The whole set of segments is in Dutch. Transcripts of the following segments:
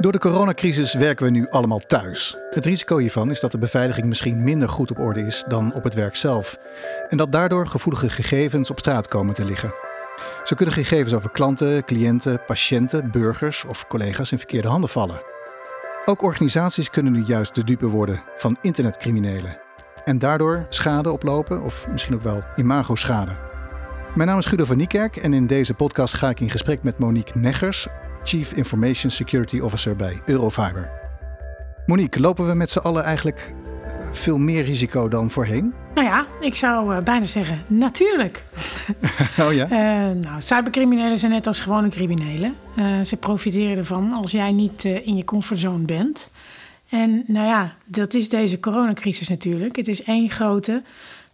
Door de coronacrisis werken we nu allemaal thuis. Het risico hiervan is dat de beveiliging misschien minder goed op orde is dan op het werk zelf. En dat daardoor gevoelige gegevens op straat komen te liggen. Zo kunnen gegevens over klanten, cliënten, patiënten, burgers of collega's in verkeerde handen vallen. Ook organisaties kunnen nu juist de dupe worden van internetcriminelen. En daardoor schade oplopen of misschien ook wel imago-schade. Mijn naam is Guido van Niekerk en in deze podcast ga ik in gesprek met Monique Neggers, Chief Information Security Officer bij Eurofiber. Monique, lopen we met z'n allen eigenlijk veel meer risico dan voorheen? Nou ja, ik zou uh, bijna zeggen natuurlijk. oh ja? Uh, nou, cybercriminelen zijn net als gewone criminelen. Uh, ze profiteren ervan als jij niet in je comfortzone bent. En nou ja, dat is deze coronacrisis natuurlijk. Het is één grote.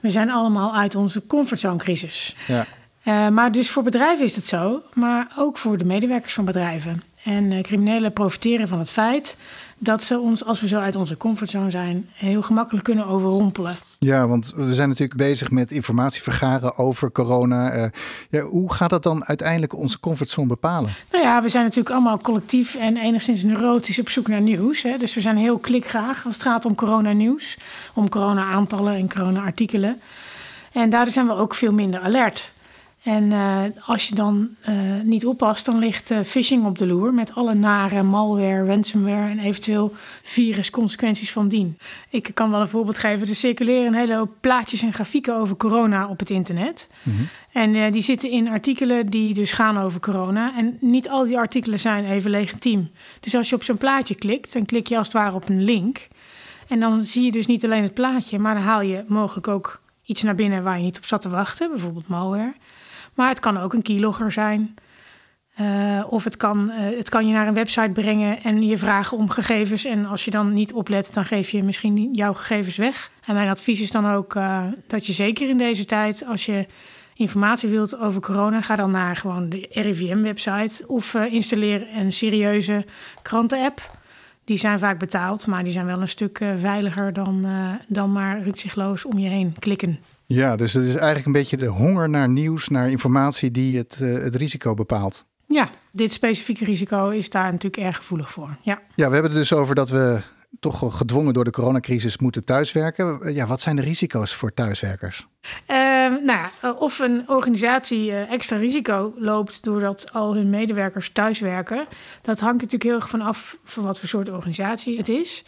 We zijn allemaal uit onze comfortzone-crisis. Ja. Uh, maar dus voor bedrijven is het zo, maar ook voor de medewerkers van bedrijven. En uh, criminelen profiteren van het feit dat ze ons, als we zo uit onze comfortzone zijn, heel gemakkelijk kunnen overrompelen. Ja, want we zijn natuurlijk bezig met informatie vergaren over corona. Uh, ja, hoe gaat dat dan uiteindelijk onze comfortzone bepalen? Nou ja, we zijn natuurlijk allemaal collectief en enigszins neurotisch op zoek naar nieuws. Hè? Dus we zijn heel klikgraag als het gaat om corona-nieuws, om corona-aantallen en corona-artikelen. En daardoor zijn we ook veel minder alert. En uh, als je dan uh, niet oppast, dan ligt uh, phishing op de loer met alle nare malware, ransomware en eventueel virusconsequenties van dien. Ik kan wel een voorbeeld geven. Er circuleren een hele hoop plaatjes en grafieken over corona op het internet. Mm -hmm. En die zitten in artikelen die dus gaan over corona. En niet al die artikelen zijn even legitiem. Dus als je op zo'n plaatje klikt, dan klik je als het ware op een link. En dan zie je dus niet alleen het plaatje, maar dan haal je mogelijk ook iets naar binnen waar je niet op zat te wachten, bijvoorbeeld malware. Maar het kan ook een keylogger zijn. Uh, of het kan, uh, het kan je naar een website brengen en je vragen om gegevens. En als je dan niet oplet, dan geef je misschien jouw gegevens weg. En mijn advies is dan ook uh, dat je zeker in deze tijd, als je informatie wilt over corona, ga dan naar gewoon de RIVM-website of installeer een serieuze krantenapp. Die zijn vaak betaald, maar die zijn wel een stuk veiliger dan, dan maar rukzichtloos om je heen klikken. Ja, dus het is eigenlijk een beetje de honger naar nieuws, naar informatie die het, uh, het risico bepaalt. Ja, dit specifieke risico is daar natuurlijk erg gevoelig voor. Ja. ja, we hebben het dus over dat we toch gedwongen door de coronacrisis moeten thuiswerken. Ja, wat zijn de risico's voor thuiswerkers? Uh, nou, of een organisatie uh, extra risico loopt doordat al hun medewerkers thuiswerken, dat hangt natuurlijk heel erg van af van wat voor soort organisatie het is.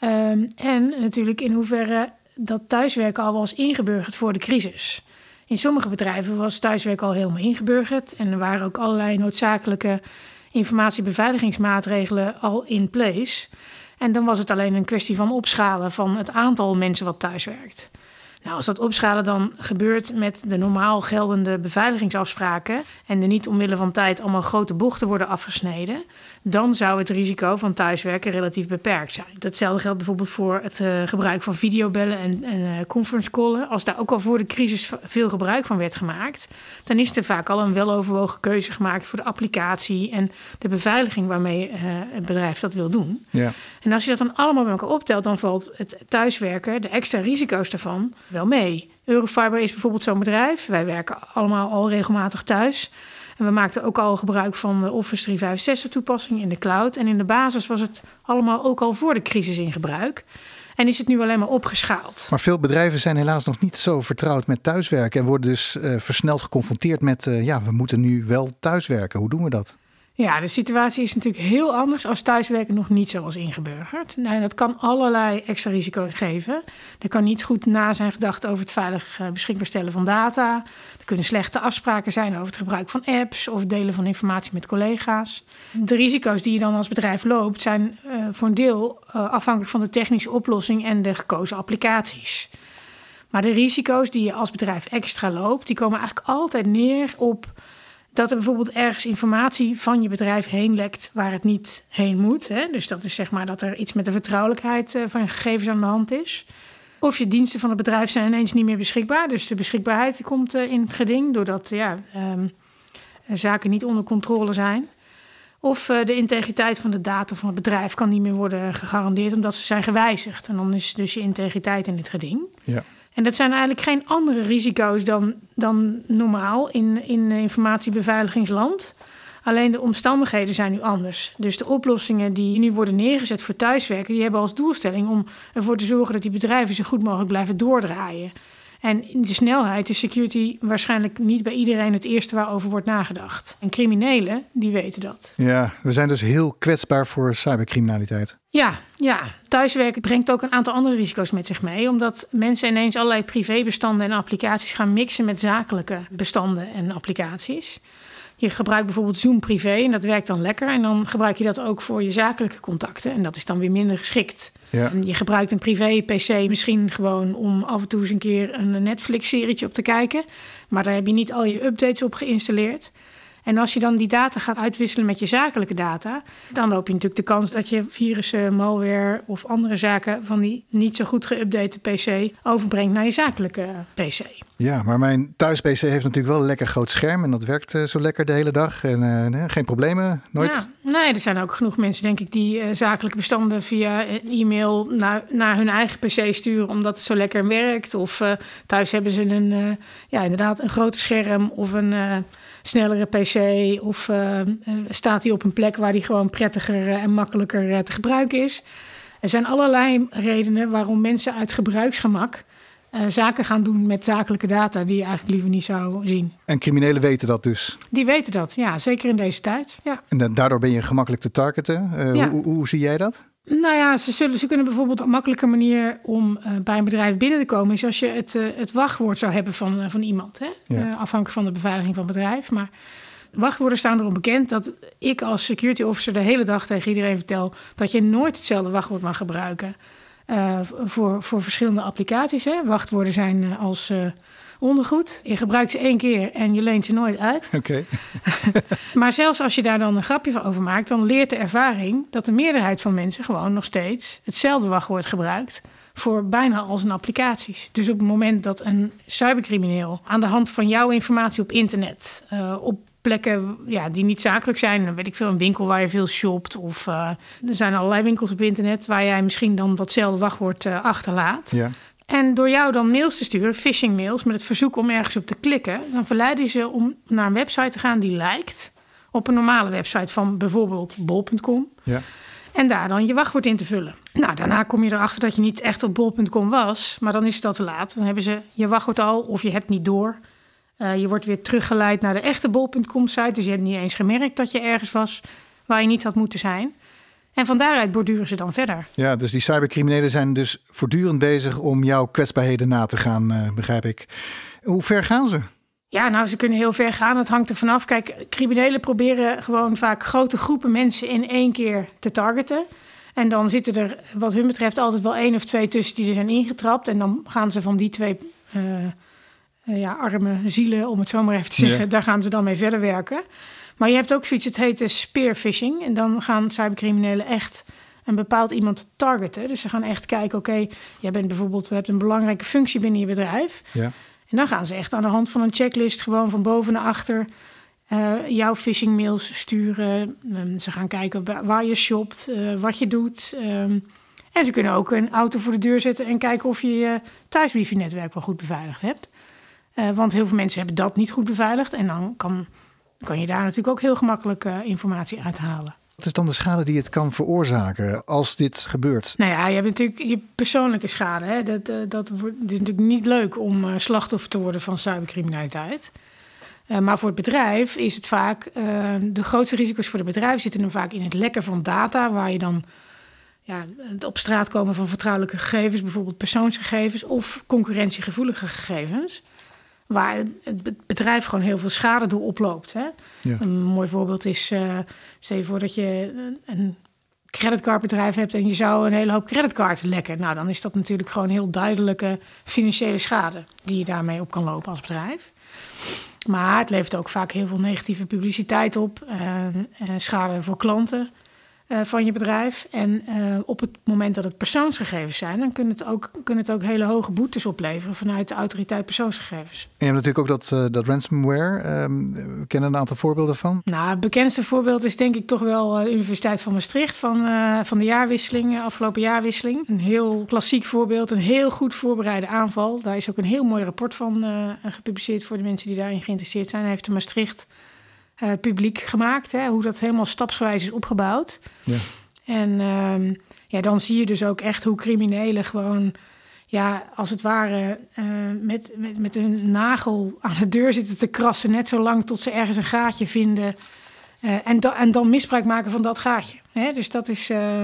Um, en natuurlijk in hoeverre dat thuiswerken al was ingeburgerd voor de crisis. In sommige bedrijven was thuiswerken al helemaal ingeburgerd en er waren ook allerlei noodzakelijke informatiebeveiligingsmaatregelen al in place. En dan was het alleen een kwestie van opschalen van het aantal mensen wat thuiswerkt. Nou, als dat opschalen dan gebeurt met de normaal geldende beveiligingsafspraken en er niet omwille van tijd allemaal grote bochten worden afgesneden, dan zou het risico van thuiswerken relatief beperkt zijn. Datzelfde geldt bijvoorbeeld voor het uh, gebruik van videobellen en, en uh, conference callen. Als daar ook al voor de crisis veel gebruik van werd gemaakt, dan is er vaak al een weloverwogen keuze gemaakt voor de applicatie en de beveiliging waarmee uh, het bedrijf dat wil doen. Ja. En als je dat dan allemaal bij elkaar optelt, dan valt het thuiswerken, de extra risico's daarvan, wel mee. Eurofiber is bijvoorbeeld zo'n bedrijf. Wij werken allemaal al regelmatig thuis. En we maakten ook al gebruik van de Office 365 toepassing in de cloud. En in de basis was het allemaal ook al voor de crisis in gebruik. En is het nu alleen maar opgeschaald. Maar veel bedrijven zijn helaas nog niet zo vertrouwd met thuiswerken. En worden dus uh, versneld geconfronteerd met, uh, ja, we moeten nu wel thuiswerken. Hoe doen we dat? Ja, de situatie is natuurlijk heel anders als thuiswerken nog niet zo was ingeburgerd. Nou, dat kan allerlei extra risico's geven. Er kan niet goed na zijn gedacht over het veilig uh, beschikbaar stellen van data. Er kunnen slechte afspraken zijn over het gebruik van apps of delen van informatie met collega's. De risico's die je dan als bedrijf loopt zijn uh, voor een deel uh, afhankelijk van de technische oplossing en de gekozen applicaties. Maar de risico's die je als bedrijf extra loopt, die komen eigenlijk altijd neer op dat er bijvoorbeeld ergens informatie van je bedrijf heen lekt waar het niet heen moet. Hè? Dus dat is zeg maar dat er iets met de vertrouwelijkheid uh, van gegevens aan de hand is. Of je diensten van het bedrijf zijn ineens niet meer beschikbaar. Dus de beschikbaarheid komt uh, in het geding doordat ja, um, zaken niet onder controle zijn. Of uh, de integriteit van de data van het bedrijf kan niet meer worden gegarandeerd omdat ze zijn gewijzigd. En dan is dus je integriteit in het geding. Ja. En dat zijn eigenlijk geen andere risico's dan, dan normaal in, in informatiebeveiligingsland. Alleen de omstandigheden zijn nu anders. Dus de oplossingen die nu worden neergezet voor thuiswerken, die hebben als doelstelling om ervoor te zorgen dat die bedrijven zo goed mogelijk blijven doordraaien. En de snelheid is security waarschijnlijk niet bij iedereen het eerste waarover wordt nagedacht. En criminelen, die weten dat. Ja, we zijn dus heel kwetsbaar voor cybercriminaliteit. Ja, ja. Thuiswerken brengt ook een aantal andere risico's met zich mee. Omdat mensen ineens allerlei privébestanden en applicaties gaan mixen met zakelijke bestanden en applicaties. Je gebruikt bijvoorbeeld Zoom privé en dat werkt dan lekker. En dan gebruik je dat ook voor je zakelijke contacten. En dat is dan weer minder geschikt. Ja. Je gebruikt een privé-PC misschien gewoon om af en toe eens een keer een Netflix-serietje op te kijken. Maar daar heb je niet al je updates op geïnstalleerd. En als je dan die data gaat uitwisselen met je zakelijke data, dan loop je natuurlijk de kans dat je virussen, malware of andere zaken van die niet zo goed geüpdate PC overbrengt naar je zakelijke PC. Ja, maar mijn thuis-PC heeft natuurlijk wel een lekker groot scherm en dat werkt uh, zo lekker de hele dag. En nee, geen problemen, nooit. Ja, nee, er zijn ook genoeg mensen, denk ik, die uh, zakelijke bestanden via e-mail naar, naar hun eigen PC sturen omdat het zo lekker werkt. Of thuis hebben ze een, ja, inderdaad, een groter scherm of een snellere PC. Of staat hij op een plek waar die gewoon prettiger en makkelijker te gebruiken is. Er zijn allerlei redenen waarom mensen uit gebruiksgemak uh, zaken gaan doen met zakelijke data die je eigenlijk liever niet zou zien. En criminelen weten dat dus? Die weten dat, ja, zeker in deze tijd. Ja. En daardoor ben je gemakkelijk te targeten. Uh, hoe, hoe, zie jij dat? Nou ja, ze, zullen, ze kunnen bijvoorbeeld een makkelijke manier om uh, bij een bedrijf binnen te komen, is als je het, het wachtwoord zou hebben van, van iemand. Hè? Ja. afhankelijk van de beveiliging van het bedrijf. Maar wachtwoorden staan erom bekend dat ik als security officer de hele dag tegen iedereen vertel dat je nooit hetzelfde wachtwoord mag gebruiken. Uh, voor, voor verschillende applicaties. Hè. Wachtwoorden zijn uh, als uh, ondergoed. Je gebruikt ze één keer en je leent ze nooit uit. Oké. maar zelfs als je daar dan een grapje van over maakt, dan leert de ervaring dat de meerderheid van mensen gewoon nog steeds hetzelfde wachtwoord gebruikt voor bijna al zijn applicaties. Dus op het moment dat een cybercrimineel aan de hand van jouw informatie op internet, op plekken ja, die niet zakelijk zijn. Dan weet ik veel, een winkel waar je veel shopt. Of uh, er zijn allerlei winkels op internet waar jij misschien dan datzelfde wachtwoord uh, achterlaat. Ja. En door jou dan mails te sturen, phishing mails, met het verzoek om ergens op te klikken, dan verleiden ze om naar een website te gaan die lijkt op een normale website van bijvoorbeeld bol.com. Ja. En daar dan je wachtwoord in te vullen. Nou, daarna kom je erachter dat je niet echt op bol.com was, maar dan is het al te laat. Dan hebben ze je wachtwoord al of je hebt niet door. Uh, je wordt weer teruggeleid naar de echte bol.com site. Dus je hebt niet eens gemerkt dat je ergens was waar je niet had moeten zijn. En van daaruit borduren ze dan verder. Ja, dus die cybercriminelen zijn dus voortdurend bezig om jouw kwetsbaarheden na te gaan, uh, begrijp ik. Hoe ver gaan ze? Ja, nou, ze kunnen heel ver gaan. Het hangt er vanaf. Kijk, criminelen proberen gewoon vaak grote groepen mensen in één keer te targeten. En dan zitten er, wat hun betreft, altijd wel één of twee tussen die er zijn ingetrapt. En dan gaan ze van die twee uh, uh, ja, arme zielen, om het zo maar even te zeggen, daar gaan ze dan mee verder werken. Maar je hebt ook zoiets, het heet spearfishing. En dan gaan cybercriminelen echt een bepaald iemand targeten. Dus ze gaan echt kijken, oké, jij bent bijvoorbeeld, hebt een belangrijke functie binnen je bedrijf. Ja. En dan gaan ze echt aan de hand van een checklist, gewoon van boven naar achter, uh, jouw phishing mails sturen. Um, ze gaan kijken waar je shopt, uh, wat je doet. Um, en ze kunnen ook een auto voor de deur zetten en kijken of je je thuis wifi-netwerk wel goed beveiligd hebt. Uh, want heel veel mensen hebben dat niet goed beveiligd. En dan kan, kan je daar natuurlijk ook heel gemakkelijk uh, informatie uithalen. Wat is dan de schade die het kan veroorzaken als dit gebeurt? Nou ja, je hebt natuurlijk je persoonlijke schade. Hè? Dat, uh, dat wordt, het is natuurlijk niet leuk om slachtoffer te worden van cybercriminaliteit. maar voor het bedrijf is het vaak... de grootste risico's voor het bedrijf zitten dan vaak in het lekken van data... waar je dan ja, het op straat komen van vertrouwelijke gegevens... bijvoorbeeld persoonsgegevens of concurrentiegevoelige gegevens waar het bedrijf gewoon heel veel schade door oploopt. Hè? Ja. Een mooi voorbeeld is, uh, stel je voor dat je een creditcardbedrijf hebt en je zou een hele hoop creditcards lekken. Nou, dan is dat natuurlijk gewoon heel duidelijke financiële schade die je daarmee op kan lopen als bedrijf. Maar het levert ook vaak heel veel negatieve publiciteit op, uh, schade voor klanten. Eh, van je bedrijf. En uh, op het moment dat het persoonsgegevens zijn, dan kunnen het ook, kunnen het ook hele hoge boetes opleveren vanuit de autoriteit persoonsgegevens. En je hebt natuurlijk ook dat, uh, dat ransomware. Um, we kennen een aantal voorbeelden van. Nou, het bekendste voorbeeld is denk ik toch wel de Universiteit van Maastricht van, van de jaarwisseling, afgelopen jaarwisseling. Een heel klassiek voorbeeld, een heel goed voorbereide aanval. Daar is ook een heel mooi rapport van gepubliceerd voor de mensen die daarin geïnteresseerd zijn. Hij heeft de Maastricht publiek gemaakt. Hè, hoe dat helemaal stapsgewijs is opgebouwd. Ja. En ehm, ja, dan zie je dus ook echt hoe criminelen gewoon ja, als het ware uh, met, met, met een nagel aan de deur zitten te krassen, net zo lang tot ze ergens een gaatje vinden. Uh, en, da en dan misbruik maken van dat gaatje. Hè? Dus dat is. Uh,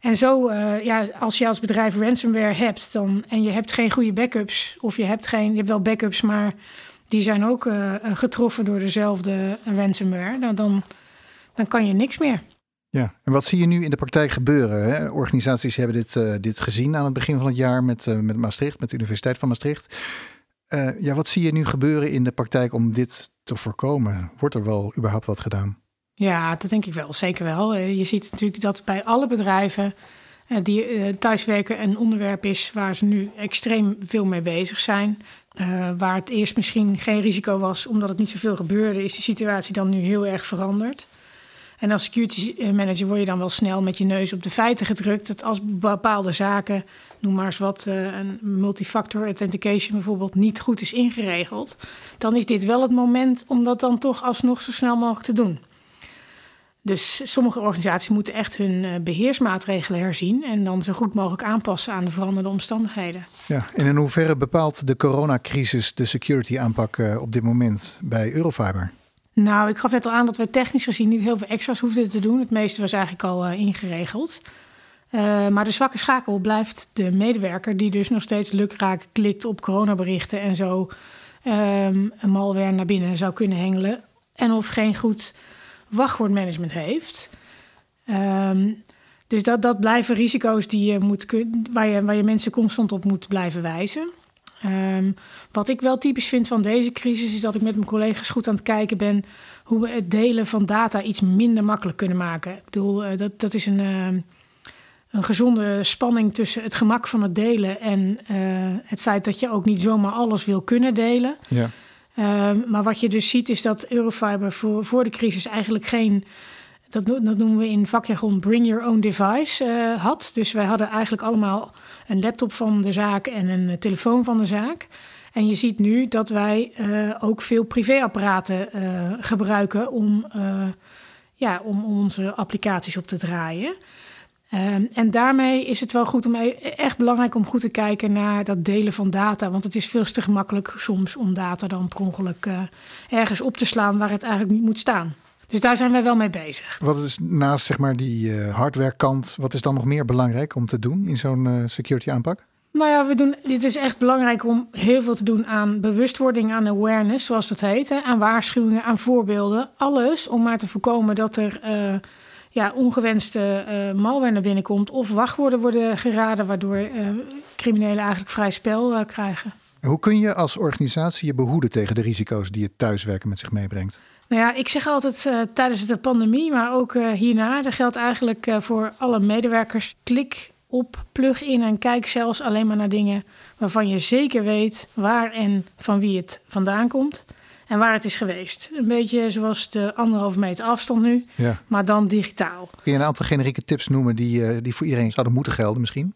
en zo, ja, als je als bedrijf ransomware hebt dan, en je hebt geen goede backups, of je hebt geen, je hebt wel backups, maar die zijn ook getroffen door dezelfde ransomware, nou, dan, dan kan je niks meer. Ja, en wat zie je nu in de praktijk gebeuren? Hè? Organisaties hebben dit, uh, dit gezien aan het begin van het jaar met, uh, met Maastricht, met de Universiteit van Maastricht. Ja, wat zie je nu gebeuren in de praktijk om dit te voorkomen? Wordt er wel überhaupt wat gedaan? Ja, dat denk ik wel, zeker wel. Je ziet natuurlijk dat bij alle bedrijven die thuiswerken een onderwerp is waar ze nu extreem veel mee bezig zijn. Waar het eerst misschien geen risico was omdat het niet zoveel gebeurde, is de situatie dan nu heel erg veranderd. En als security manager word je dan wel snel met je neus op de feiten gedrukt. Dat als bepaalde zaken, noem maar eens wat, uh, een multifactor authentication bijvoorbeeld, niet goed is ingeregeld. Dan is dit wel het moment om dat dan toch alsnog zo snel mogelijk te doen. Dus sommige organisaties moeten echt hun eh, beheersmaatregelen herzien en dan zo goed mogelijk aanpassen aan de veranderde omstandigheden. Ja, en in hoeverre bepaalt de coronacrisis de security aanpak eh, op dit moment bij Eurofiber? Nou, ik gaf net al aan dat we technisch gezien niet heel veel extra's hoefden te doen. Het meeste was eigenlijk al uh, ingeregeld. Uh, maar de zwakke schakel blijft de medewerker die dus nog steeds lukraak klikt op coronaberichten en zo um, een malware naar binnen zou kunnen hengelen. En of geen goed wachtwoordmanagement heeft. Um, dus dat, dat blijven risico's die je moet, waar, je, waar je mensen constant op moet blijven wijzen. Um, wat ik wel typisch vind van deze crisis is dat ik met mijn collega's goed aan het kijken ben hoe we het delen van data iets minder makkelijk kunnen maken. Ik bedoel, uh, dat, dat is een, uh, een gezonde spanning tussen het gemak van het delen en uh, het feit dat je ook niet zomaar alles wil kunnen delen. Ja. Maar wat je dus ziet is dat Eurofiber voor, voor de crisis eigenlijk geen dat, dat, noemen we in vakjargon bring your own device uh, had. Dus wij hadden eigenlijk allemaal een laptop van de zaak en een telefoon van de zaak. En je ziet nu dat wij uh, ook veel privéapparaten uh, gebruiken om, ja, om onze applicaties op te draaien. Um, en daarmee is het wel goed om e-, echt belangrijk om goed te kijken naar dat delen van data. Want het is veel te gemakkelijk soms om data dan per ongeluk ergens op te slaan waar het eigenlijk niet moet staan. Dus daar zijn wij wel mee bezig. Wat is naast zeg maar, die uh, hardwarekant, wat is dan nog meer belangrijk om te doen in zo'n uh, security aanpak? Nou ja, we doen, het is echt belangrijk om heel veel te doen aan bewustwording, aan awareness, zoals dat heet. Hè, aan waarschuwingen, aan voorbeelden. Alles om maar te voorkomen dat er ja, ongewenste uh, malware naar binnen komt. Of wachtwoorden worden geraden, waardoor uh, criminelen eigenlijk vrij spel krijgen. Hoe kun je als organisatie je behoeden tegen de risico's die het thuiswerken met zich meebrengt? Nou ja, ik zeg altijd tijdens de pandemie, maar ook hierna, dat geldt eigenlijk voor alle medewerkers. Klik op, plug in en kijk zelfs alleen maar naar dingen waarvan je zeker weet waar en van wie het vandaan komt en waar het is geweest. Een beetje zoals de anderhalve meter afstand nu, ja. maar dan digitaal. Kun je een aantal generieke tips noemen die, die voor iedereen zouden moeten gelden misschien?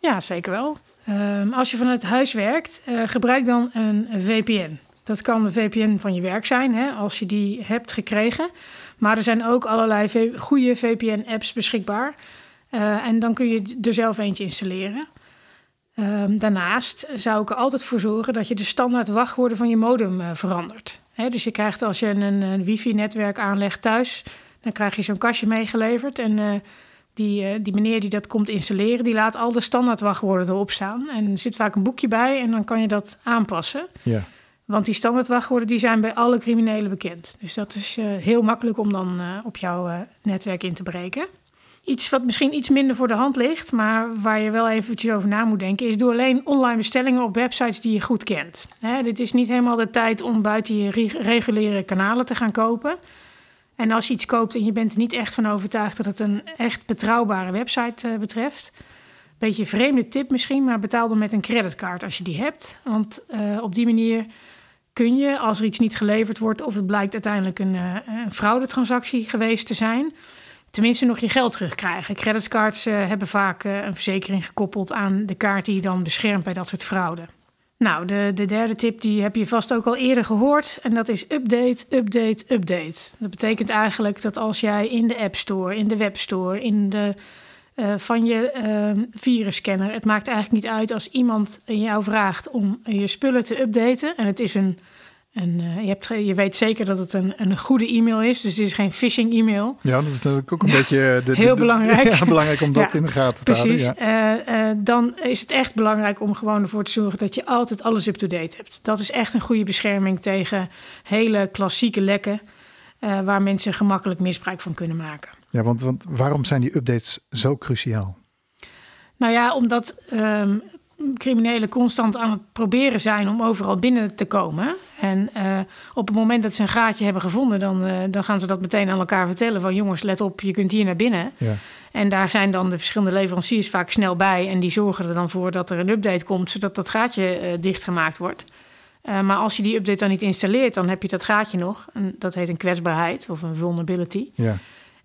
Ja, zeker wel. Um, als je vanuit huis werkt, gebruik dan een VPN. Dat kan de VPN van je werk zijn, hè, als je die hebt gekregen. Maar er zijn ook allerlei goede VPN-apps beschikbaar. Uh, en dan kun je er zelf eentje installeren. Um, daarnaast zou ik er altijd voor zorgen dat je de standaard wachtwoorden van je modem uh, verandert. Dus je krijgt als je een, een wifi-netwerk aanlegt thuis, dan krijg je zo'n kastje meegeleverd. En uh, die, die meneer die dat komt installeren, die laat al de standaard wachtwoorden erop staan. En er zit vaak een boekje bij en dan kan je dat aanpassen. Ja. Want die standaardwachtwoorden die zijn bij alle criminelen bekend. Dus dat is heel makkelijk om dan op jouw netwerk in te breken. Iets wat misschien iets minder voor de hand ligt, maar waar je wel eventjes over na moet denken, is doe alleen online bestellingen op websites die je goed kent. Dit is niet helemaal de tijd om buiten je reguliere kanalen te gaan kopen. En als je iets koopt en je bent er niet echt van overtuigd dat het een echt betrouwbare website betreft, beetje een vreemde tip misschien, maar betaal dan met een creditcard als je die hebt. Want op die manier kun je, als er iets niet geleverd wordt of het blijkt uiteindelijk een, uh, een fraudetransactie geweest te zijn, tenminste nog je geld terugkrijgen. Creditcards uh, hebben vaak uh, een verzekering gekoppeld aan de kaart die je dan beschermt bij dat soort fraude. Nou, de, de derde tip die heb je vast ook al eerder gehoord. En dat is update, update, update. Dat betekent eigenlijk dat als jij in de App Store, in de Web Store, in de, uh, van je uh, virusscanner... het maakt eigenlijk niet uit als iemand jou vraagt om je spullen te updaten... en het is een en uh, je, hebt, je weet zeker dat het een, een goede e-mail is, dus het is geen phishing e-mail. Ja, dat is natuurlijk ook een beetje eh, de, heel belangrijk. Ja, belangrijk om dat in de gaten te precies. houden. Uh, uh, dan is het echt belangrijk om gewoon ervoor te zorgen dat je altijd alles up-to-date hebt. Dat is echt een goede bescherming tegen hele klassieke lekken, waar mensen gemakkelijk misbruik van kunnen maken. Ja, want, want waarom zijn die updates zo cruciaal? Nou ja, omdat um, criminelen constant aan het proberen zijn om overal binnen te komen. En uh, op het moment dat ze een gaatje hebben gevonden, dan, uh, dan gaan ze dat meteen aan elkaar vertellen. Van jongens, let op, je kunt hier naar binnen. Ja. En daar zijn dan de verschillende leveranciers vaak snel bij. En die zorgen er dan voor dat er een update komt, zodat dat gaatje uh, dichtgemaakt wordt. maar als je die update dan niet installeert, dan heb je dat gaatje nog. En dat heet een kwetsbaarheid of een vulnerability. Ja.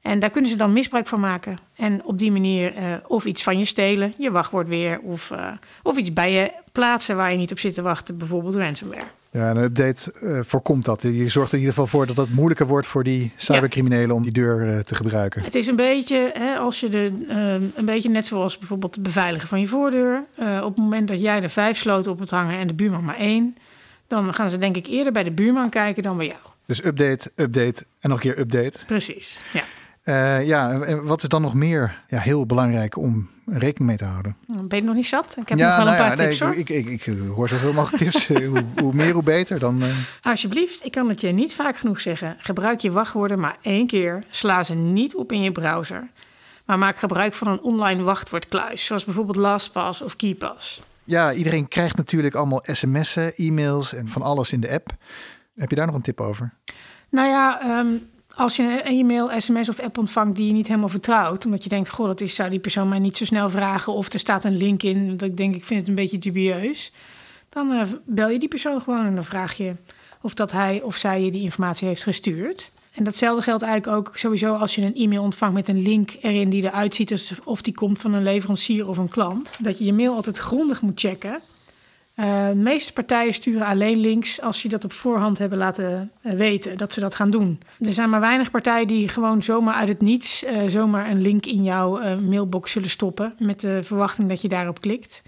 En daar kunnen ze dan misbruik van maken. En op die manier uh, of iets van je stelen, je wachtwoord weer, of, uh, of iets bij je plaatsen waar je niet op zit te wachten, bijvoorbeeld ransomware. Ja, een update uh, voorkomt dat. Je zorgt er in ieder geval voor dat het moeilijker wordt voor die cybercriminelen ja. om die deur te gebruiken. Het is een beetje, hè, als je de, een beetje net zoals bijvoorbeeld het beveiligen van je voordeur. op het moment dat jij er vijf sloten op het hangen en de buurman maar één, dan gaan ze denk ik eerder bij de buurman kijken dan bij jou. Dus update, update en nog een keer update. Precies, ja. Uh, ja, en wat is dan nog meer ja, heel belangrijk om rekening mee te houden? Ben je nog niet zat? Ik heb ja, nog wel nou een paar ja, tips nee, hoor. Ik, ik, ik, ik, hoor zoveel mogelijk tips. hoe, hoe, meer, hoe beter. Dan, uh... Alsjeblieft, ik kan het je niet vaak genoeg zeggen. Gebruik je wachtwoorden maar één keer. Sla ze niet op in je browser. Maar maak gebruik van een online wachtwoordkluis. Zoals bijvoorbeeld LastPass of KeyPass. Ja, iedereen krijgt natuurlijk allemaal sms'en, e-mails en van alles in de app. Heb je daar nog een tip over? Nou ja, um, als je een e-mail, sms of app ontvangt die je niet helemaal vertrouwt, omdat je denkt, goh, dat is, zou die persoon mij niet zo snel vragen, of er staat een link in, dat ik denk, ik vind het een beetje dubieus, dan uh, bel je die persoon gewoon en dan vraag je of dat hij of zij je die informatie heeft gestuurd. En datzelfde geldt eigenlijk ook sowieso als je een e-mail ontvangt met een link erin die eruit ziet alsof die komt van een leverancier of een klant. Dat je je mail altijd grondig moet checken. Uh, de meeste partijen sturen alleen links als ze dat op voorhand hebben laten uh, weten dat ze dat gaan doen. Er zijn maar weinig partijen die gewoon zomaar uit het niets uh, zomaar een link in jouw mailbox zullen stoppen met de verwachting dat je daarop klikt.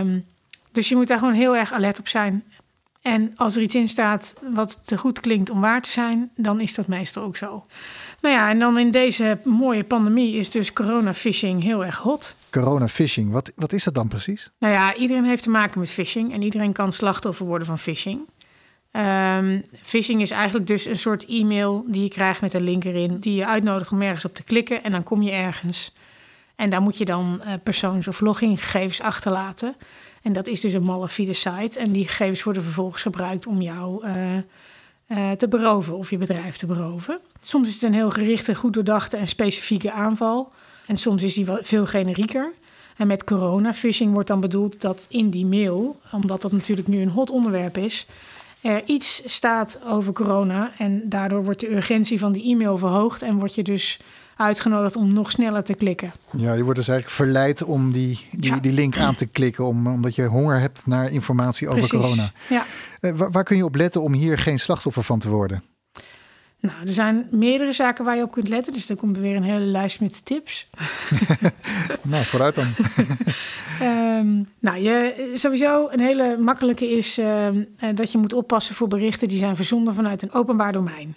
Um, dus je moet daar gewoon heel erg alert op zijn. En als er iets in staat wat te goed klinkt om waar te zijn, dan is dat meestal ook zo. Nou ja, en dan in deze mooie pandemie is dus corona phishing heel erg hot. Corona phishing, wat, wat is dat dan precies? Nou ja, iedereen heeft te maken met phishing en iedereen kan slachtoffer worden van phishing. Um, phishing is eigenlijk dus een soort e-mail die je krijgt met een link erin, die je uitnodigt om ergens op te klikken en dan kom je ergens. En daar moet je dan uh, persoons- of logingegevens achterlaten. En dat is dus een malafide site en die gegevens worden vervolgens gebruikt om jou uh, uh, te beroven of je bedrijf te beroven. Soms is het een heel gerichte, goed doordachte en specifieke aanval. En soms is die wel veel generieker. En met corona phishing wordt dan bedoeld dat in die mail, omdat dat natuurlijk nu een hot onderwerp is, er iets staat over corona. En daardoor wordt de urgentie van die e-mail verhoogd en word je dus uitgenodigd om nog sneller te klikken. Ja, je wordt dus eigenlijk verleid om die, die, ja. die link aan te klikken, om, omdat je honger hebt naar informatie over Precies. corona. Ja. Uh, waar, waar kun je op letten om hier geen slachtoffer van te worden? Nou, er zijn meerdere zaken waar je op kunt letten. Dus dan komt er weer een hele lijst met tips. nou, vooruit dan. um, nou, je, sowieso een hele makkelijke is uh, dat je moet oppassen voor berichten die zijn verzonden vanuit een openbaar domein.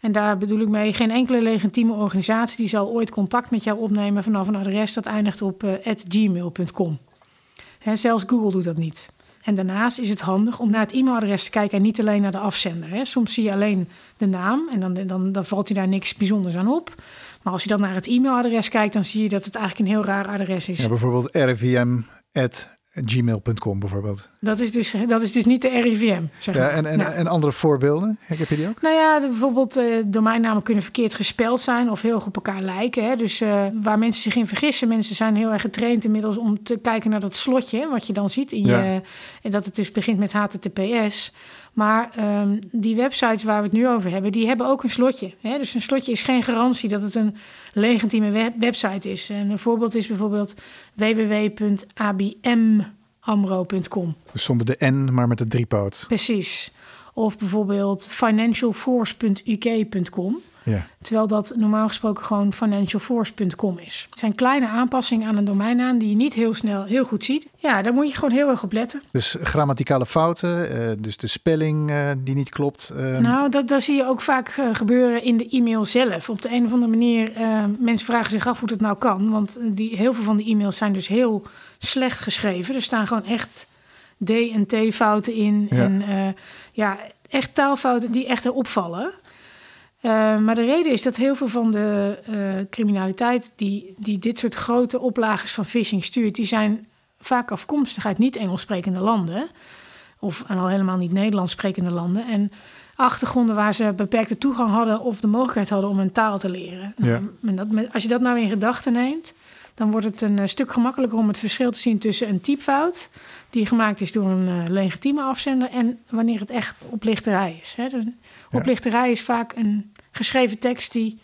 En daar bedoel ik mee, geen enkele legitieme organisatie die zal ooit contact met jou opnemen vanaf een adres dat eindigt op uh, gmail.com. Zelfs Google doet dat niet. En daarnaast is het handig om naar het e-mailadres te kijken en niet alleen naar de afzender. Hè. Soms zie je alleen de naam en dan, dan, dan valt je daar niks bijzonders aan op. Maar als je dan naar het e-mailadres kijkt, dan zie je dat het eigenlijk een heel raar adres is. Ja, bijvoorbeeld rvm.gmail.com bijvoorbeeld. Dat is dus, dat is dus niet de RIVM. Zeg ja, maar. en, en, nou. en andere voorbeelden? Heb je die ook? Nou ja, bijvoorbeeld uh, domeinnamen kunnen verkeerd gespeld zijn of heel erg op elkaar lijken. Hè. Dus uh, waar mensen zich in vergissen, mensen zijn heel erg getraind inmiddels om te kijken naar dat slotje, wat je dan ziet in Ja. je. En dat het dus begint met HTTPS. Maar um, die websites waar we het nu over hebben, die hebben ook een slotje. Hè? Dus een slotje is geen garantie dat het een legitieme web website is. En een voorbeeld is bijvoorbeeld www.abm amro.com. Dus zonder de N, maar met de driepoot. Precies. Of bijvoorbeeld financialforce.uk.com. Ja. Terwijl dat normaal gesproken gewoon financialforce.com is. Het zijn kleine aanpassingen aan een domeinnaam die je niet heel snel heel goed ziet. Ja, daar moet je gewoon heel erg op letten. Dus grammaticale fouten, uh, dus de spelling uh, die niet klopt. Uh... Nou, dat, dat zie je ook vaak gebeuren in de e-mail zelf. Op de een of andere manier, mensen vragen zich af hoe het nou kan. Want die, heel veel van die e-mails zijn dus heel slecht geschreven. Er staan gewoon echt D en T fouten in. Ja. En ja, echt taalfouten die echt opvallen. Uh, maar de reden is dat heel veel van de uh, criminaliteit die, die dit soort grote oplages van phishing stuurt, die zijn vaak afkomstig uit niet-Engels sprekende landen. Of en al helemaal niet Nederlands sprekende landen. En achtergronden waar ze beperkte toegang hadden of de mogelijkheid hadden om een taal te leren. Ja. Nou, dat, als je dat nou in gedachten neemt, dan wordt het een uh, stuk gemakkelijker om het verschil te zien tussen een typfout die gemaakt is door een legitieme afzender en wanneer het echt oplichterij is. Hè. Dus oplichterij is vaak een geschreven tekst die,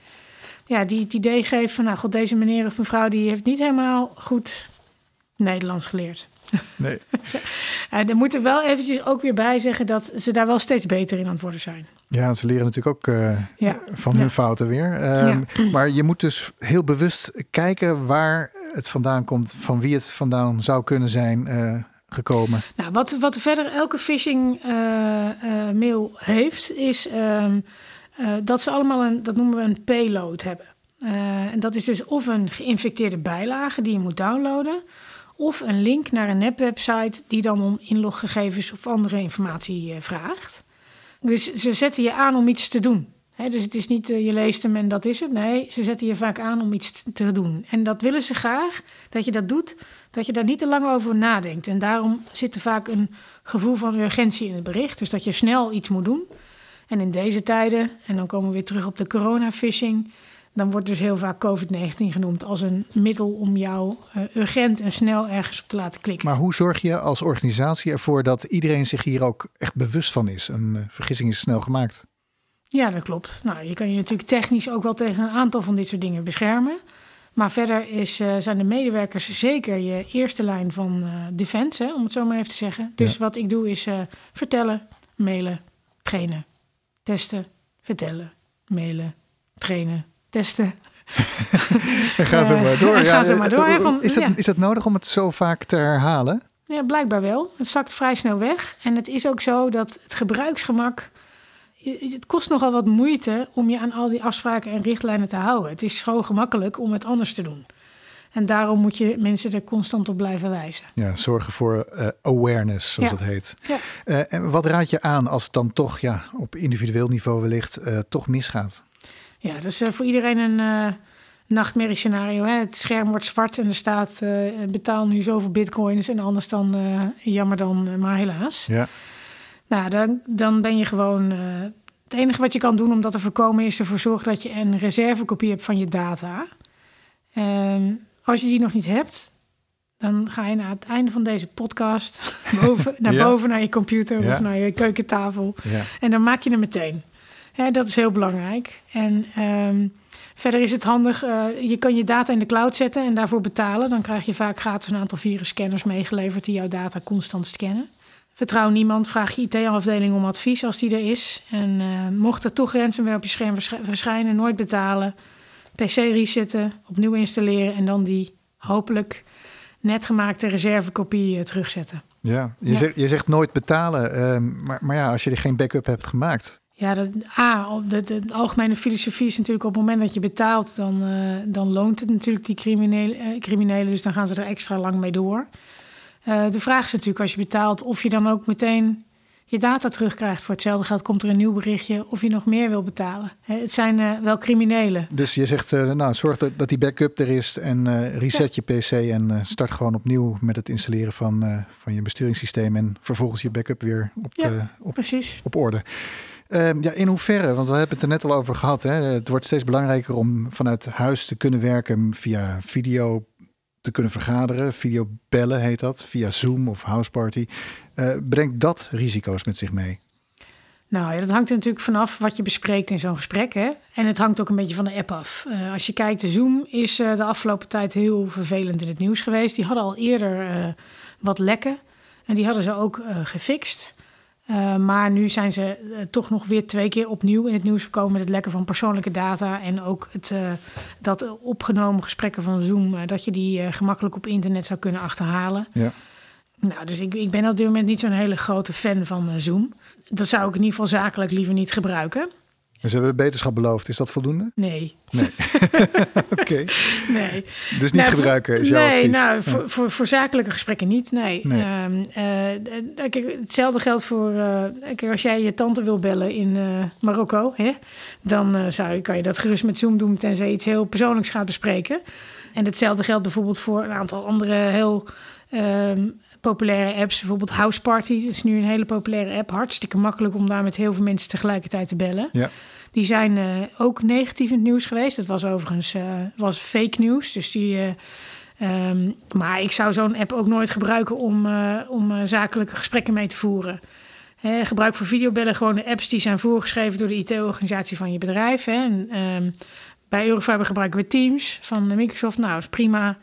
ja, die het idee geeft van... nou god, deze meneer of mevrouw die heeft niet helemaal goed Nederlands geleerd. Nee. en er moet er wel eventjes ook weer bij zeggen dat ze daar wel steeds beter in aan het worden zijn. Ja, ze leren natuurlijk ook uh, Ja. van Ja. hun fouten weer. Um, Maar je moet dus heel bewust kijken waar het vandaan komt, van wie het vandaan zou kunnen zijn uh, gekomen. Nou, wat, wat verder elke phishing uh, mail heeft, is um, dat ze allemaal een, dat noemen we een payload hebben. en dat is dus of een geïnfecteerde bijlage die je moet downloaden, of een link naar een nepwebsite die dan om inloggegevens of andere informatie vraagt. Dus ze zetten je aan om iets te doen. Dus het is niet uh, je leest hem en dat is het. Nee, ze zetten je vaak aan om iets te doen. En dat willen ze graag, dat je dat doet, dat je daar niet te lang over nadenkt. En daarom zit er vaak een gevoel van urgentie in het bericht. Dus dat je snel iets moet doen. En in deze tijden, en dan komen we weer terug op de corona-phishing... dan wordt dus heel vaak COVID-19 genoemd als een middel om jou uh, urgent en snel ergens op te laten klikken. Maar hoe zorg je als organisatie ervoor dat iedereen zich hier ook echt bewust van is? Een uh, vergissing is snel gemaakt. Ja, dat klopt. Nou, je kan je natuurlijk technisch ook wel tegen een aantal van dit soort dingen beschermen. Maar verder is, uh, zijn de medewerkers zeker je eerste lijn van defense, hè, om het zo maar even te zeggen. Dus Ja. wat ik doe is vertellen, mailen, trainen, testen, vertellen, mailen, trainen, testen. En ga zo Eh, maar door. Ja, zo maar door, eh, hè, van- is, het, ja. is nodig om het zo vaak te herhalen? Ja, blijkbaar wel. Het zakt vrij snel weg. En het is ook zo dat het gebruiksgemak. Het kost nogal wat moeite om je aan al die afspraken en richtlijnen te houden. Het is zo gemakkelijk om het anders te doen. En daarom moet je mensen er constant op blijven wijzen. Ja, zorgen voor eh, awareness, zoals Ja. het heet. Ja. Eh, en wat raad je aan als het dan toch ja, op individueel niveau wellicht eh, toch misgaat? Ja, dat is eh, voor iedereen een eh nachtmerriescenario. Hè? Het scherm wordt zwart en er staat eh, betaal nu zoveel bitcoins en anders dan jammer dan, maar helaas. Ja. Nou, dan, dan ben je gewoon. het enige wat je kan doen om dat te voorkomen is ervoor zorgen dat je een reservekopie hebt van je data. En als je die nog niet hebt, dan ga je naar het einde van deze podcast boven, naar Ja. boven naar je computer Ja. of naar je keukentafel. En dan maak je hem meteen. Hè, dat is heel belangrijk. En ehm, verder is het handig, eh, je kan je data in de cloud zetten en daarvoor betalen. Dan krijg je vaak gratis een aantal virusscanners meegeleverd die jouw data constant scannen. Vertrouw niemand, vraag je IT-afdeling om advies als die er is. En eh, mocht er toch ransomware op je scherm versch- verschijnen, nooit betalen. PC resetten, opnieuw installeren en dan die hopelijk net gemaakte reservekopie eh, terugzetten. Ja. Je, Ja. Zegt, je zegt nooit betalen, ehm, maar, maar ja, als je er geen backup hebt gemaakt. Ja, dat, A, op de, de, algemene filosofie is natuurlijk op het moment dat je betaalt, dan, eh, dan loont het natuurlijk die criminelen, eh, criminelen, dus dan gaan ze er extra lang mee door. Eh, de vraag is natuurlijk als je betaalt of je dan ook meteen je data terugkrijgt. Voor hetzelfde geld komt er een nieuw berichtje of je nog meer wil betalen. Hè, het zijn wel criminelen. Dus je zegt, nou, zorg dat, dat die backup er is en reset je PC en start gewoon opnieuw met het installeren van, van je besturingssysteem en vervolgens je backup weer op, Ja. op, Precies. op orde. Ehm, ja, in hoeverre, want we hebben het er net al over gehad. Hè? Het wordt steeds belangrijker om vanuit huis te kunnen werken via video te kunnen vergaderen. Video bellen heet dat, via Zoom of Houseparty. Eh brengt dat risico's met zich mee? Nou ja, dat hangt er natuurlijk vanaf wat je bespreekt in zo'n gesprek. Hè? En het hangt ook een beetje van de app af. Eh, als je kijkt, de Zoom is eh, de afgelopen tijd heel vervelend in het nieuws geweest. Die hadden al eerder wat lekken. En die hadden ze ook gefixt. Maar nu zijn ze toch nog weer twee keer opnieuw in het nieuws gekomen met het lekken van persoonlijke data. En ook het, dat opgenomen gesprekken van Zoom, dat je die gemakkelijk op internet zou kunnen achterhalen. Ja. Nou, dus ik, ik ben op dit moment niet zo'n hele grote fan van Zoom. Dat zou ik in ieder geval zakelijk liever niet gebruiken. En ze hebben beterschap beloofd. Is dat voldoende? Nee. Nee. Oké. Nee. Dus niet gebruiken is jouw nee, advies? Nee, nou, voor, voor, voor, zakelijke gesprekken niet, nee. nee. Um, hetzelfde geldt voor... Uh, als jij je tante wil bellen in uh, Marokko... Hè, dan zou je, kan je dat gerust met Zoom doen... tenzij je iets heel persoonlijks gaat bespreken. En hetzelfde geldt bijvoorbeeld voor een aantal andere heel... Um, populaire apps. Bijvoorbeeld House Party dat is nu een hele populaire app. Hartstikke makkelijk om daar met heel veel mensen tegelijkertijd te bellen. Ja. Die zijn uh, ook negatief in het nieuws geweest. Dat was overigens uh, was fake nieuws. Dus die, uh, um, maar ik zou zo'n app ook nooit gebruiken om, om zakelijke gesprekken mee te voeren. Hè, gebruik voor videobellen gewoon de apps die zijn voorgeschreven door de IT-organisatie van je bedrijf. Hè. En, um, bij Eurofiber gebruiken we Teams van Microsoft. Nou, is prima.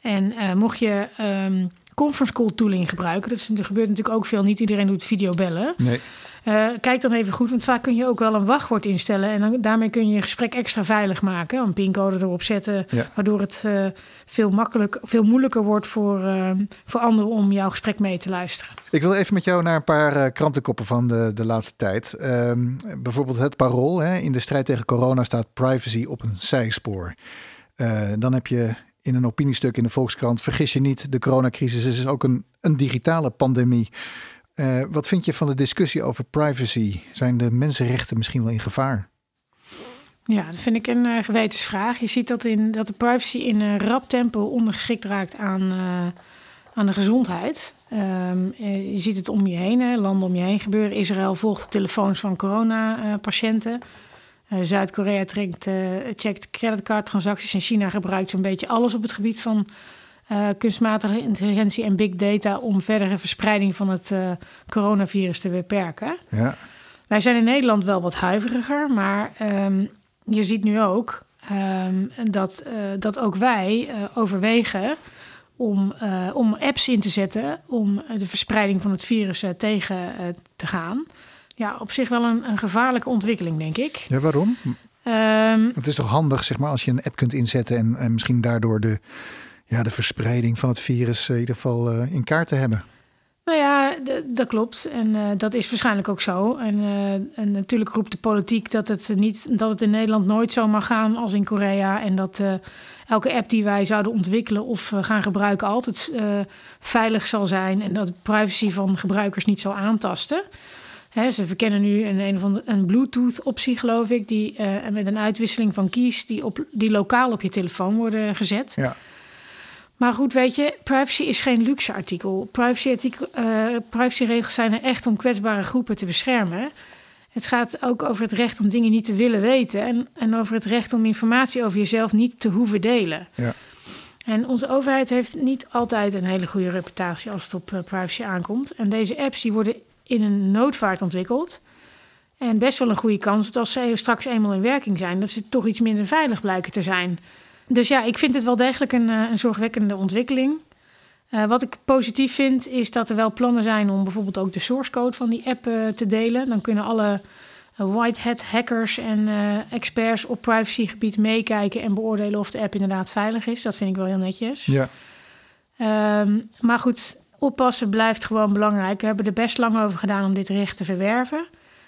En mocht je um, conference call tooling gebruiken. Dat, er gebeurt natuurlijk ook veel. Niet iedereen doet videobellen. Nee. Uh, kijk dan even goed, want vaak kun je ook wel een wachtwoord instellen. En dan, daarmee kun je je gesprek extra veilig maken. Een pincode erop zetten, waardoor het uh, veel, makkelijk, veel moeilijker wordt voor, uh, voor anderen om jouw gesprek mee te luisteren. Ik wil even met jou naar een paar krantenkoppen van de, de laatste tijd. Um, bijvoorbeeld het parool. Hè. In de strijd tegen corona staat privacy op een zijspoor. dan heb je in een opiniestuk in de Volkskrant. Vergis je niet, de coronacrisis is ook een, een digitale pandemie. Uh, wat vind je van de discussie over privacy? Zijn de mensenrechten misschien wel in gevaar? Ja, dat vind ik een uh, gewetensvraag. Je ziet dat, in, dat de privacy in een rap tempo ondergeschikt raakt aan, uh, aan de gezondheid. Um, je ziet het om je heen, hè, landen om je heen gebeuren. Israël volgt de telefoons van coronapatiënten. Zuid-Korea checkt creditcardtransacties en China gebruikt zo'n beetje alles op het gebied van uh, kunstmatige intelligentie en big data om verdere verspreiding van het coronavirus te beperken. Ja. Wij zijn in Nederland wel wat huiveriger, maar um, je ziet nu ook um, dat, dat ook wij overwegen om, om apps in te zetten om de verspreiding van het virus tegen te gaan ja, op zich wel een, een gevaarlijke ontwikkeling, denk ik. Ja, waarom? Um, het is toch handig, zeg maar, als je een app kunt inzetten en, en misschien daardoor de, ja, de verspreiding van het virus in ieder geval uh, in kaart te hebben. Nou ja, dat klopt. En uh, dat is waarschijnlijk ook zo. En, uh, en, natuurlijk roept de politiek dat het, niet, dat het in Nederland nooit zo mag gaan als in Korea. En dat elke app die wij zouden ontwikkelen of gaan gebruiken altijd veilig zal zijn. En dat de privacy van gebruikers niet zal aantasten ze verkennen nu een, een, van een Bluetooth-optie, geloof ik, die met een uitwisseling van keys die, op, die lokaal op je telefoon worden gezet. Ja. Maar goed, weet je, privacy is geen luxe artikel. Privacy artikel uh, privacyregels zijn er echt om kwetsbare groepen te beschermen. Het gaat ook over het recht om dingen niet te willen weten en, en over het recht om informatie over jezelf niet te hoeven delen. Ja. En onze overheid heeft niet altijd een hele goede reputatie als het op eh, privacy aankomt. En deze apps die worden in een noodvaart ontwikkeld. En best wel een goede kans dat als ze straks eenmaal in werking zijn, dat ze toch iets minder veilig blijken te zijn. Dus ja, ik vind het wel degelijk een, eh, een zorgwekkende ontwikkeling. Uh, wat ik positief vind, is dat er wel plannen zijn om bijvoorbeeld ook de source code van die app uh, te delen. Dan kunnen alle white hat hackers en experts op privacygebied meekijken en beoordelen of de app inderdaad veilig is. Dat vind ik wel heel netjes. Ja. Um, maar goed, oppassen blijft gewoon belangrijk. We hebben er best lang over gedaan om dit recht te verwerven.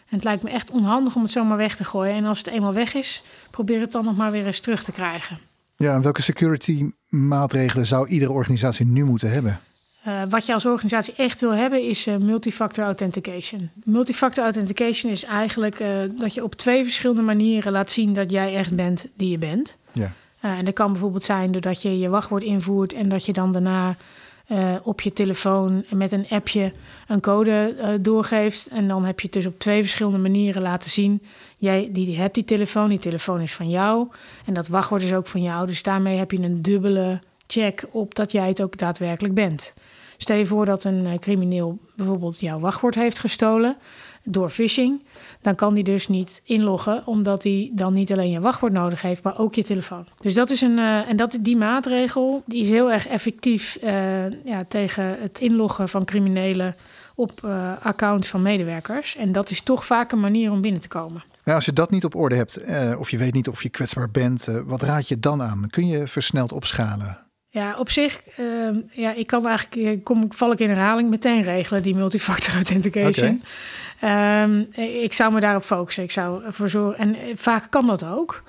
En het lijkt me echt onhandig om het zomaar weg te gooien. En als het eenmaal weg is, probeer het dan nog maar weer eens terug te krijgen. Ja, en welke security maatregelen zou iedere organisatie nu moeten hebben? Uh, wat je als organisatie echt wil hebben is uh, multifactor authentication. Multifactor authentication is eigenlijk uh, dat je op twee verschillende manieren laat zien dat jij echt bent die je bent. Ja. en dat kan bijvoorbeeld zijn doordat je je wachtwoord invoert en dat je dan daarna uh, op je telefoon met een appje een code uh, doorgeeft. En dan heb je het dus op twee verschillende manieren laten zien. Jij die hebt die telefoon, die telefoon is van jou. En dat wachtwoord is ook van jou. Dus daarmee heb je een dubbele check op dat jij het ook daadwerkelijk bent. Stel je voor dat een uh, crimineel bijvoorbeeld jouw wachtwoord heeft gestolen. Door phishing, dan kan die dus niet inloggen, omdat hij dan niet alleen je wachtwoord nodig heeft, maar ook je telefoon. Dus dat is een uh, en dat die maatregel die is heel erg effectief uh, ja, tegen het inloggen van criminelen op uh, accounts van medewerkers. En dat is toch vaak een manier om binnen te komen. Als je dat niet op orde hebt, of je weet niet of je kwetsbaar bent, wat raad je dan aan? Kun je versneld opschalen? Ja, op zich, uh, ja, ik kan eigenlijk, kom, val ik in herhaling, meteen regelen die multifactor authentication. Okay. Um, ik zou me daarop focussen. Ik zou ervoor zorgen, en vaak kan dat ook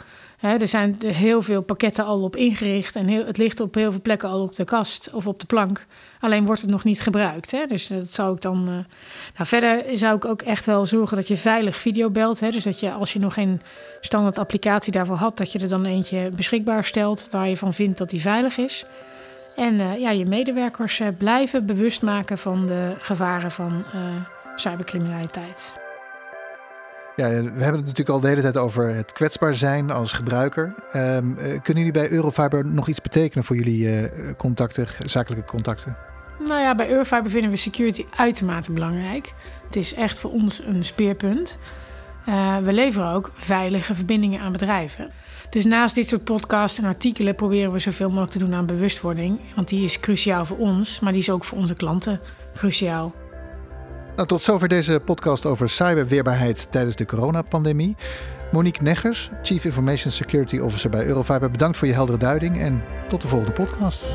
er zijn heel veel pakketten al op ingericht en heel, het ligt op heel veel plekken al op de kast of op de plank. Alleen wordt het nog niet gebruikt. Dus dat zou ik dan. Uh... Nou, verder zou ik ook echt wel zorgen dat je veilig video belt. Hè? Dus dat je als je nog geen standaard applicatie daarvoor had, dat je er dan eentje beschikbaar stelt waar je van vindt dat die veilig is. En uh, ja, je medewerkers uh, blijven bewust maken van de gevaren van cybercriminaliteit. Ja, we hebben het natuurlijk al de hele tijd over het kwetsbaar zijn als gebruiker. Um, kunnen jullie bij Eurofiber nog iets betekenen voor jullie uh, contacten, zakelijke contacten? Nou ja, bij Eurofiber vinden we security uitermate belangrijk. Het is echt voor ons een speerpunt. Uh, we leveren ook veilige verbindingen aan bedrijven. Dus naast dit soort podcasts en artikelen proberen we zoveel mogelijk te doen aan bewustwording. Want die is cruciaal voor ons, maar die is ook voor onze klanten cruciaal. Nou, tot zover deze podcast over cyberweerbaarheid tijdens de coronapandemie. Monique Neggers, Chief Information Security Officer bij Eurofiber, bedankt voor je heldere duiding en tot de volgende podcast.